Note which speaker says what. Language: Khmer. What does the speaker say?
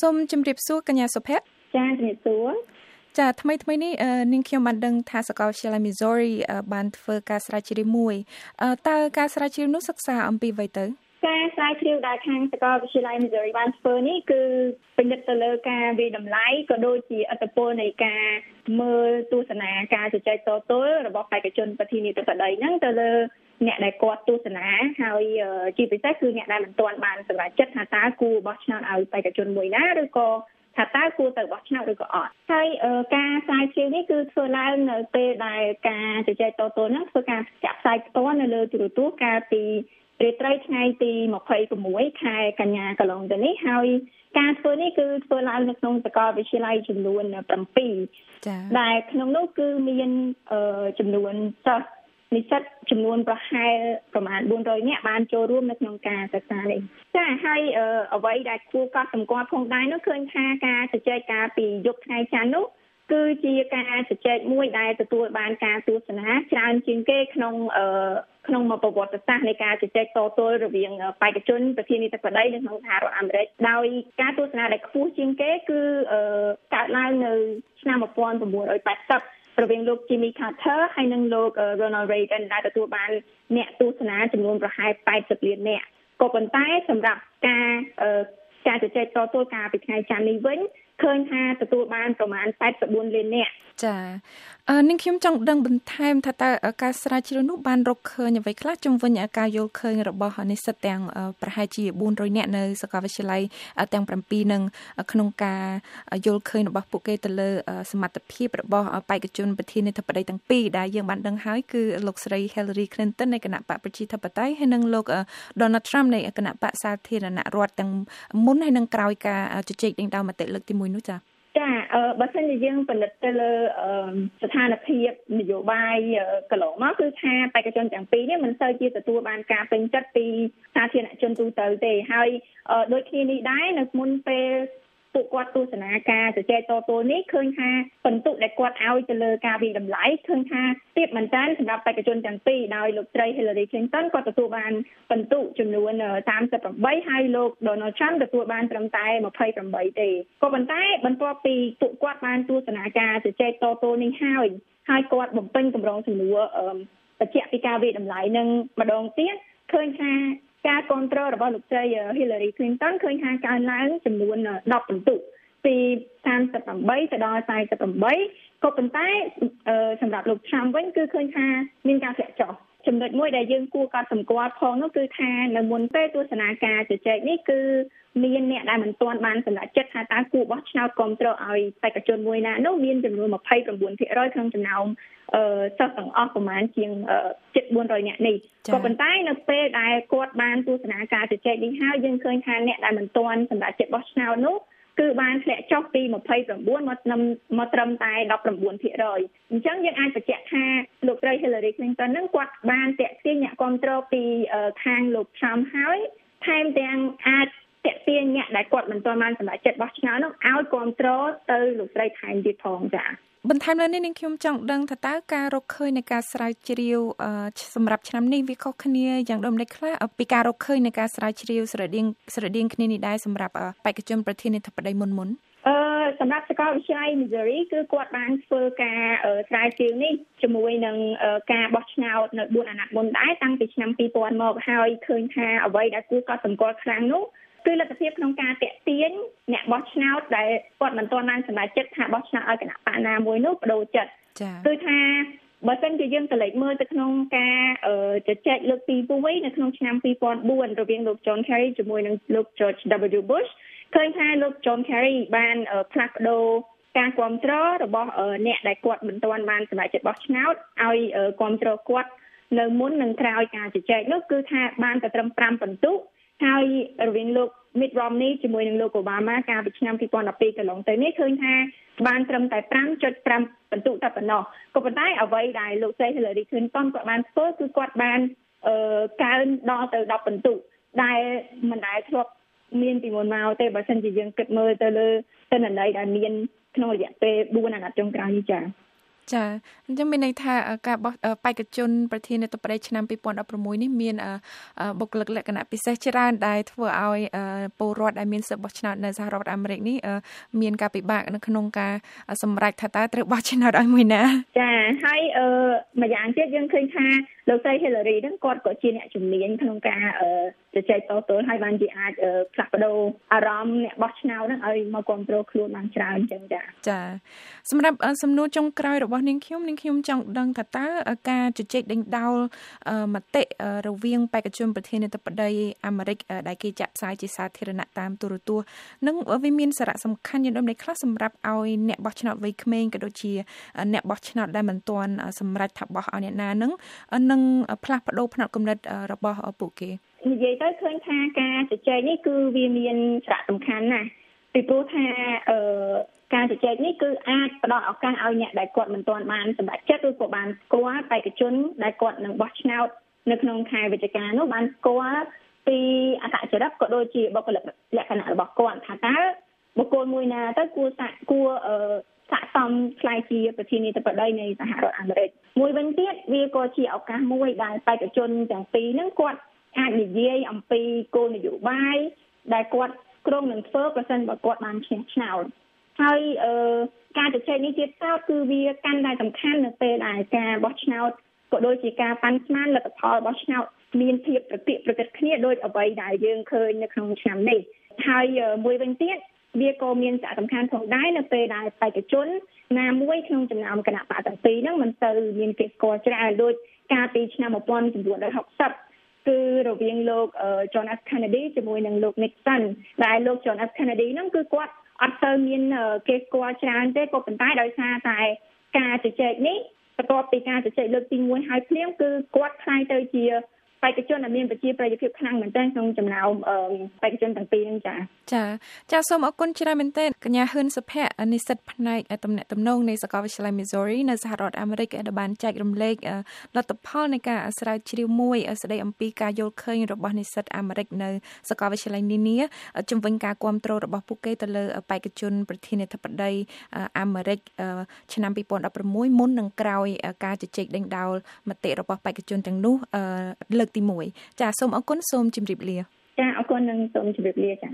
Speaker 1: សូមជម្រាបសួរកញ្ញាសុភ័ក្រ
Speaker 2: ចាជំរាបសួរ
Speaker 1: ចាថ្មីថ្មីនេះនាងខ្ញុំបានដឹងថាសាកលវិទ្យាល័យ Missouri បានធ្វើការស្រាវជ្រាវមួយតើការស្រាវជ្រាវនោះសិក្សាអំពីអ្វីទៅ
Speaker 2: ការស្រាវជ្រាវដែលខាងសាកលវិទ្យាល័យ Missouri បានធ្វើនេះគឺពិនិត្យទៅលើការវិតម្លៃក៏ដូចជាអត្តពលនៃការមើលទស្សនាការជជែកតទល់របស់បេក្ខជនប្រធានាធិបតីហ្នឹងទៅលើ អ្នកដែលគាត់ទស្សនាហើយជាពិសេសគឺអ្នកដែលមិនទាន់បានសម្រេចចិត្តថាតើគួរបោះឆ្នោតឲ្យបេក្ខជនមួយណាឬក៏ថាតើគួរទៅបោះឆ្នោតឬក៏អត់ហើយការផ្សាយជ្រាវនេះគឺធ្វើឡើងនៅពេលដែលការជជែកតទល់ហ្នឹងធ្វើការចាក់ផ្សាយផ្ទាល់នៅលើទូរទស្សន៍កាលពីរាត្រីថ្ងៃទី26ខែកញ្ញាកន្លងទៅនេះហើយការធ្វើនេះគឺធ្វើឡើងនៅក្នុងសាកលវិទ្យាល័យចំនួន7ចា៎ដែលក្នុងនោះគឺមានចំនួនសិស្ស និស្សិតចំនួនប្រហែលប្រមាណ400នាក់បានចូលរួមនៅក្នុងការសិក្សានេះចាហើយអ្វីដែលគួរកត់សម្គាល់ផងដែរនោះឃើញថាការជជែកការពីយប់ថ្ងៃច័ន្ទនោះគឺជាការជជែកមួយដែលទទួលបានការទស្សនាច្រើនជាងគេក្នុងក្នុងមួយប្រវត្តិសាស្ត្រនៃការជជែកតទល់រវាងបេក្ខជនប្រធានាធិបតីនៅក្នុងសហរដ្ឋអាមេរិកដោយការទស្សនាដែលខ្ពស់ជាងគេគឺកើតឡើងនៅឆ្នាំ1980 រវាងលោក Jimmy Carter ហើយនិងលោក Ronald Reagan ដែលទទួលបានអ្នកទស្សនាចំនួនប្រហែល80លាននាក់ក៏ប៉ុន្តែសម្រាប់ការការជជែកតទល់ការពីថ្ងៃច័ន្ទនេះវិញឃើញថាទទួលបានប្រមាណ84លាននាក់
Speaker 1: ចានាងខ្ញុំចង់ដឹងបន្ថែមថាតើការស្រាវជ្រាវនោះបានរកឃើញអ្វីខ្លះជំវិញការយល់ឃើញរបស់និស្សិតទាំងប្រហែលជា400នាក់នៅសាកលវិទ្យាល័យទាំង7នឹងក្នុងការយល់ឃើញរបស់ពួកគេទៅលើសមត្ថភាពរបស់បេក្ខជនប្រធានាធិបតីទាំងពីរដែលយើងបានដឹងហើយគឺលោកស្រី Hillary Clinton នៃគណៈបកប្រជាធិបតេយ្យហើយនិងលោក Donald Trump នៃគណៈបកសាធារណរដ្ឋទាំងមុនហើយនិងក្រោយការជជែកដេញដោលមតិលើកទី1នោះចា៎
Speaker 2: ចាអឺបើសិនជាយើងពិនិត្យទៅលើស្ថានភាពនយោបាយកន្លងមកគឺថាបេក្ខជនទាំងពីរនេះមិនសូវជាទទួលបានការពេញចិត្តពីសាធារណជនទូទៅទេហើយដូចគ្នានេះដែរនៅមុនពេល ពួកគាត់ទស្សនាការជជែកតទល់នេះឃើញថាបន្ទុកដែលគាត់ឲ្យទៅលើការវិតម្លៃឃើញថាទាបមែនតើសម្រាប់បេក្ខជនទាំងពីរដោយលោកស្រី Hillary Clinton គាត់ទទួលបានបន្ទុកចំនួន38ហើយលោក Donald Trump ទទួលបានត្រឹមតែ28ទេក៏ប៉ុន្តែបន្ទាប់ពីពួកគាត់បានទស្សនាការជជែកតទល់នេះហើយហើយគាត់បំពេញកម្រងសំណួរបញ្ជាក់ពីការវិតម្លៃនឹងម្ដងទៀតឃើញថា ការគ្រប់គ្រងរបស់លោកស្រី Hillary Clinton ឃើញថាកើនឡើងចំនួន10ពិន្ទុពី38ទៅដល់48ក៏ប៉ុន្តែសម្រាប់លោក Trump វិញគឺឃើញថាមានការធ្លាក់ចុះ ចំណុចមួយដែលយើងគួរកត់សម្គាល់ផងនោះគឺថានៅមុនពេលទស្សនាការជជែកនេះគឺមានអ្នកដែលមិនទាន់បានសម្រេចចិត្តថាតើគួរបោះឆ្នោតគ្រប់គ្រងឲ្យបេក្ខជនមួយណានោះមានចំនួន29%ក្នុងចំណោមអឺសិស្សទាំងអស់ប្រមាណជាងជិត400នាក់នេះក៏ប៉ុន្តែនៅពេលដែលគាត់បានទស្សនាការជជែកនេះហើយយើងឃើញថាអ្នកដែលមិនទាន់សម្រាប់ចិត្តបោះឆ្នោតនោះ គឺបានធ្លាក់ចុះពី29មកត្រឹមមកត្រឹមតែ19%អញ្ចឹងយើងអាចបញ្ជាក់ថាលោកស្រី Hillary Clinton នឹងគាត់បានតាក់ទាញអ្នកគ្រប់គ្រងពីខាងលោក Trump ហើយថែមទាំងអាច តាក់ទាញអ្នកដែលគាត់មិនទាន់បានសម្រេចចិត្តបោះឆ្នោតនោះឲ្យគ្រប់គ្រងទៅលោកស្រីថែមទៀតផងចា៎
Speaker 1: បន្ថែមលើនេះនាងខ្ញុំចង់ដឹងថាតើការរកឃើញនៃការស្រាវជ្រាវសម្រាប់ឆ្នាំនេះវាខុសគ្នាយ៉ាងដូចម្តេចខ្លះពីការរកឃើញនៃការស្រាវជ្រាវស្រដៀងស្រដៀងគ្នានេះដែរសម្រាប់បេក្ខជនប្រធានាធិបតីមុនមុន
Speaker 2: អឺសម្រាប់សាកលវិទ្យាល័យ Missouri គឺគាត់បានធ្វើការស្រាវជ្រាវនេះជាមួយនឹងការបោះឆ្នោតនៅ4អាណត្តិមុនដែរតាំងពីឆ្នាំ2000មកហើយឃើញថាអ្វីដែលគួរកត់សម្គាល់ខ្លាំងនោះ គឺលទ្ធភាពក្នុងការតាក់ទាញអ្នកបោះឆ្នោតដែលគាត់មិនទាន់បានសម្រេចចិត្តថាបោះឆ្នោតឲ្យគណៈបកណាមួយនោះបដូរចិត្តគឺថាបើសិនជាយើងទៅលេខមើលទៅក្នុងការជជែកលើកទី1នៅក្នុងឆ្នាំ2004រវាងលោក John Kerry ជាមួយនឹងលោក George W Bush ឃើញថាលោក John Kerry បានផ្លាស់ប្ដូរការគ្រប់គ្រងរបស់អ្នកដែលគាត់មិនទាន់បានសម្រេចចិត្តបោះឆ្នោតឲ្យគ្រប់គ្រងគាត់នៅមុននិងក្រោយការជជែកនោះគឺថាបានតែត្រឹម5បន្ទុក ហើយរវាងលោក Mitt Romney ជាមួយនឹងលោក Obama កាលពីឆ្នាំ2012កន្លងទៅនេះឃើញថាបានត្រឹមតែ5.5បន្ទុកតែប៉ុណ្ណោះក៏ប៉ុន្តែអ្វីដែលលោកស្រី Hillary Clinton គាត់បានធ្វើគឺគាត់បានអឺកើនដល់ទៅ10បន្ទុកដែលមិនដែលធ្លាប់មានពីមុនមកទេបើមិនជាយើងគិតមើលទៅលើទិន្នន័យដែលមានក្នុងរយៈពេល4អាណត្តិចុងក្រោយនេះចា៎
Speaker 1: ចាអញ្ចឹងមានន័យថាការបោះបេក្ខជនប្រធានាធិបតីឆ្នាំ2016នេះមានបុគ្គលិកលក្ខណៈពិសេសច្រើនដែលធ្វើឲ្យពលរដ្ឋដែលមានសិទ្ធិបោះឆ្នោតនៅសហរដ្ឋអាមេរិកនេះមានការពិបាកនៅក្នុងការសម្រេចថាតើត្រូវបោះឆ្នោតឲ្យមួយណា
Speaker 2: ចាហើយម្យ៉ាងទៀតយើងឃើញថាលោកស្រី Hillary ហ្នឹងគាត់ក៏ជាអ្នកជំនាញក្នុងការជជែកតទល់ហើយបានជាអាចផ្លាស់ប្ដូរអារម្មណ៍អ្នកបោះឆ្នោតហ្នឹងឲ្យមកគ្រប់គ្រងខ្លួនបានច្រើនអញ្ចឹងចា
Speaker 1: ចាសម្រាប់សំណួរចុងក្រោយរបស់នាងខ្ញុំនាងខ្ញុំចង់ដឹងថាតើការជជែកដេញដោលមតិរវាងបេក្ខជនប្រធានាធិបតីអាមេរិកដែលគេចាក់ផ្សាយជាសាធារណៈតាមទូរទស្សន៍នឹងវាមានសារៈសំខាន់យ៉ាងដូចម្តេចខ្លះសម្រាប់ឲ្យអ្នកបោះឆ្នោតវ័យក្មេងក៏ដូចជាអ្នកបោះឆ្នោតដែលមិនទាន់សម្រេចថាបោះឲ្យអ្នកណានឹងនឹងផ្លាស់ប្ដូរផ្នត់គំនិតរបស់ពួកគេ
Speaker 2: និយាយទៅឃើញថាការជជែកនេះគឺវាមានសារៈសំខាន់ណាស់ពីព្រោះថាអឺ ការជជែកនេះគឺអាចផ្ដល់ឱកាសឲ្យអ្នកដែលគាត់មិនទាន់បានសម្រេចចិត្តឬក៏បានស្គាល់បេក្ខជនដែលគាត់នឹងបោះឆ្នោតនៅក្នុងខែវិច្ឆិកានោះបានស្គាល់ពីអត្តចរិតក៏ដូចជាបុគ្គលិកលក្ខណៈរបស់គាត់ថាតើបុគ្គលមួយណាទៅគួរសាក់គួរអឺស័ក្តិសមខ្លាយជាប្រធានាធិបតីនៃសហរដ្ឋអាមេរិកមួយវិញទៀតវាក៏ជាឱកាសមួយដែលបេក្ខជនទាំងពីរហ្នឹងគាត់អាចនិយាយអំពីគោលនយោបាយដែលគាត់គ្រងនឹងធ្វើប្រសិនបើគាត់បានឈ្នះឆ្នោត ហើយអឺការជជែកនេះទៀតសោតគឺវាកាន់តែសំខាន់នៅពេលដែលការបោះឆ្នោតក៏ដូចជាការប៉ាន់ស្មានលទ្ធផលរបស់ឆ្នោតមានភាពប្រតិប្រតិគ្នាដោយអ្វីដែលយើងឃើញនៅក្នុងឆ្នាំនេះហើយមួយវិញទៀតវាក៏មានសារៈសំខាន់ផងដែរនៅពេលដែលបេក្ខជនណាមួយក្នុងចំណោមគណៈបកទាំងពីរហ្នឹងមិនទៅមានគេស្គាល់ច្រើនដូចកាលពីឆ្នាំ1960គឺរវាងលោក John F Kennedy ជាមួយនឹងលោក Nixon ដែលលោក John F Kennedy ហ្នឹងគឺគាត់ អត់ទៅមានគេស្គាល់ច្រើនទេក៏ប៉ុន្តែដោយសារតែការជជែកនេះបន្ទាប់ពីការជជែកលើកទី1ហើយភ្លាមគឺគាត់ខ្លាយទៅជា បេក្ខជនដែលមានប្រជាប្រិយភាពខ្លាំងមែនទែនក្នុងចំណោមបេក្ខជនទាំងពីរហ្នឹងចា
Speaker 1: ចាចាសូមអរគុណច្រើនមែនទែនកញ្ញាហ៊ឿនសុភ័ក្រនិស្សិតផ្នែកតំណែងតំណងនៃសាកលវិទ្យាល័យ Missouri នៅសហរដ្ឋអាមេរិកដែលបានចែករំលែកលទ្ធផលនៃការស្រាវជ្រាវមួយស្ដីអំពីការយល់ឃើញរបស់និស្សិតអាមេរិកនៅសាកលវិទ្យាល័យនានាជំវិញការគ្រប់គ្រងរបស់ពួកគេទៅលើបេក្ខជនប្រធានាធិបតីអាមេរិកឆ្នាំ2016មុននិងក្រោយការជជែកដេញដោលមតិរបស់បេក្ខជនទាំងនោះលើកទី1ចាសូមអរគុណសូមជម្រាបលា
Speaker 2: ចាអរគុណនិងសូមជម្រាបលាចា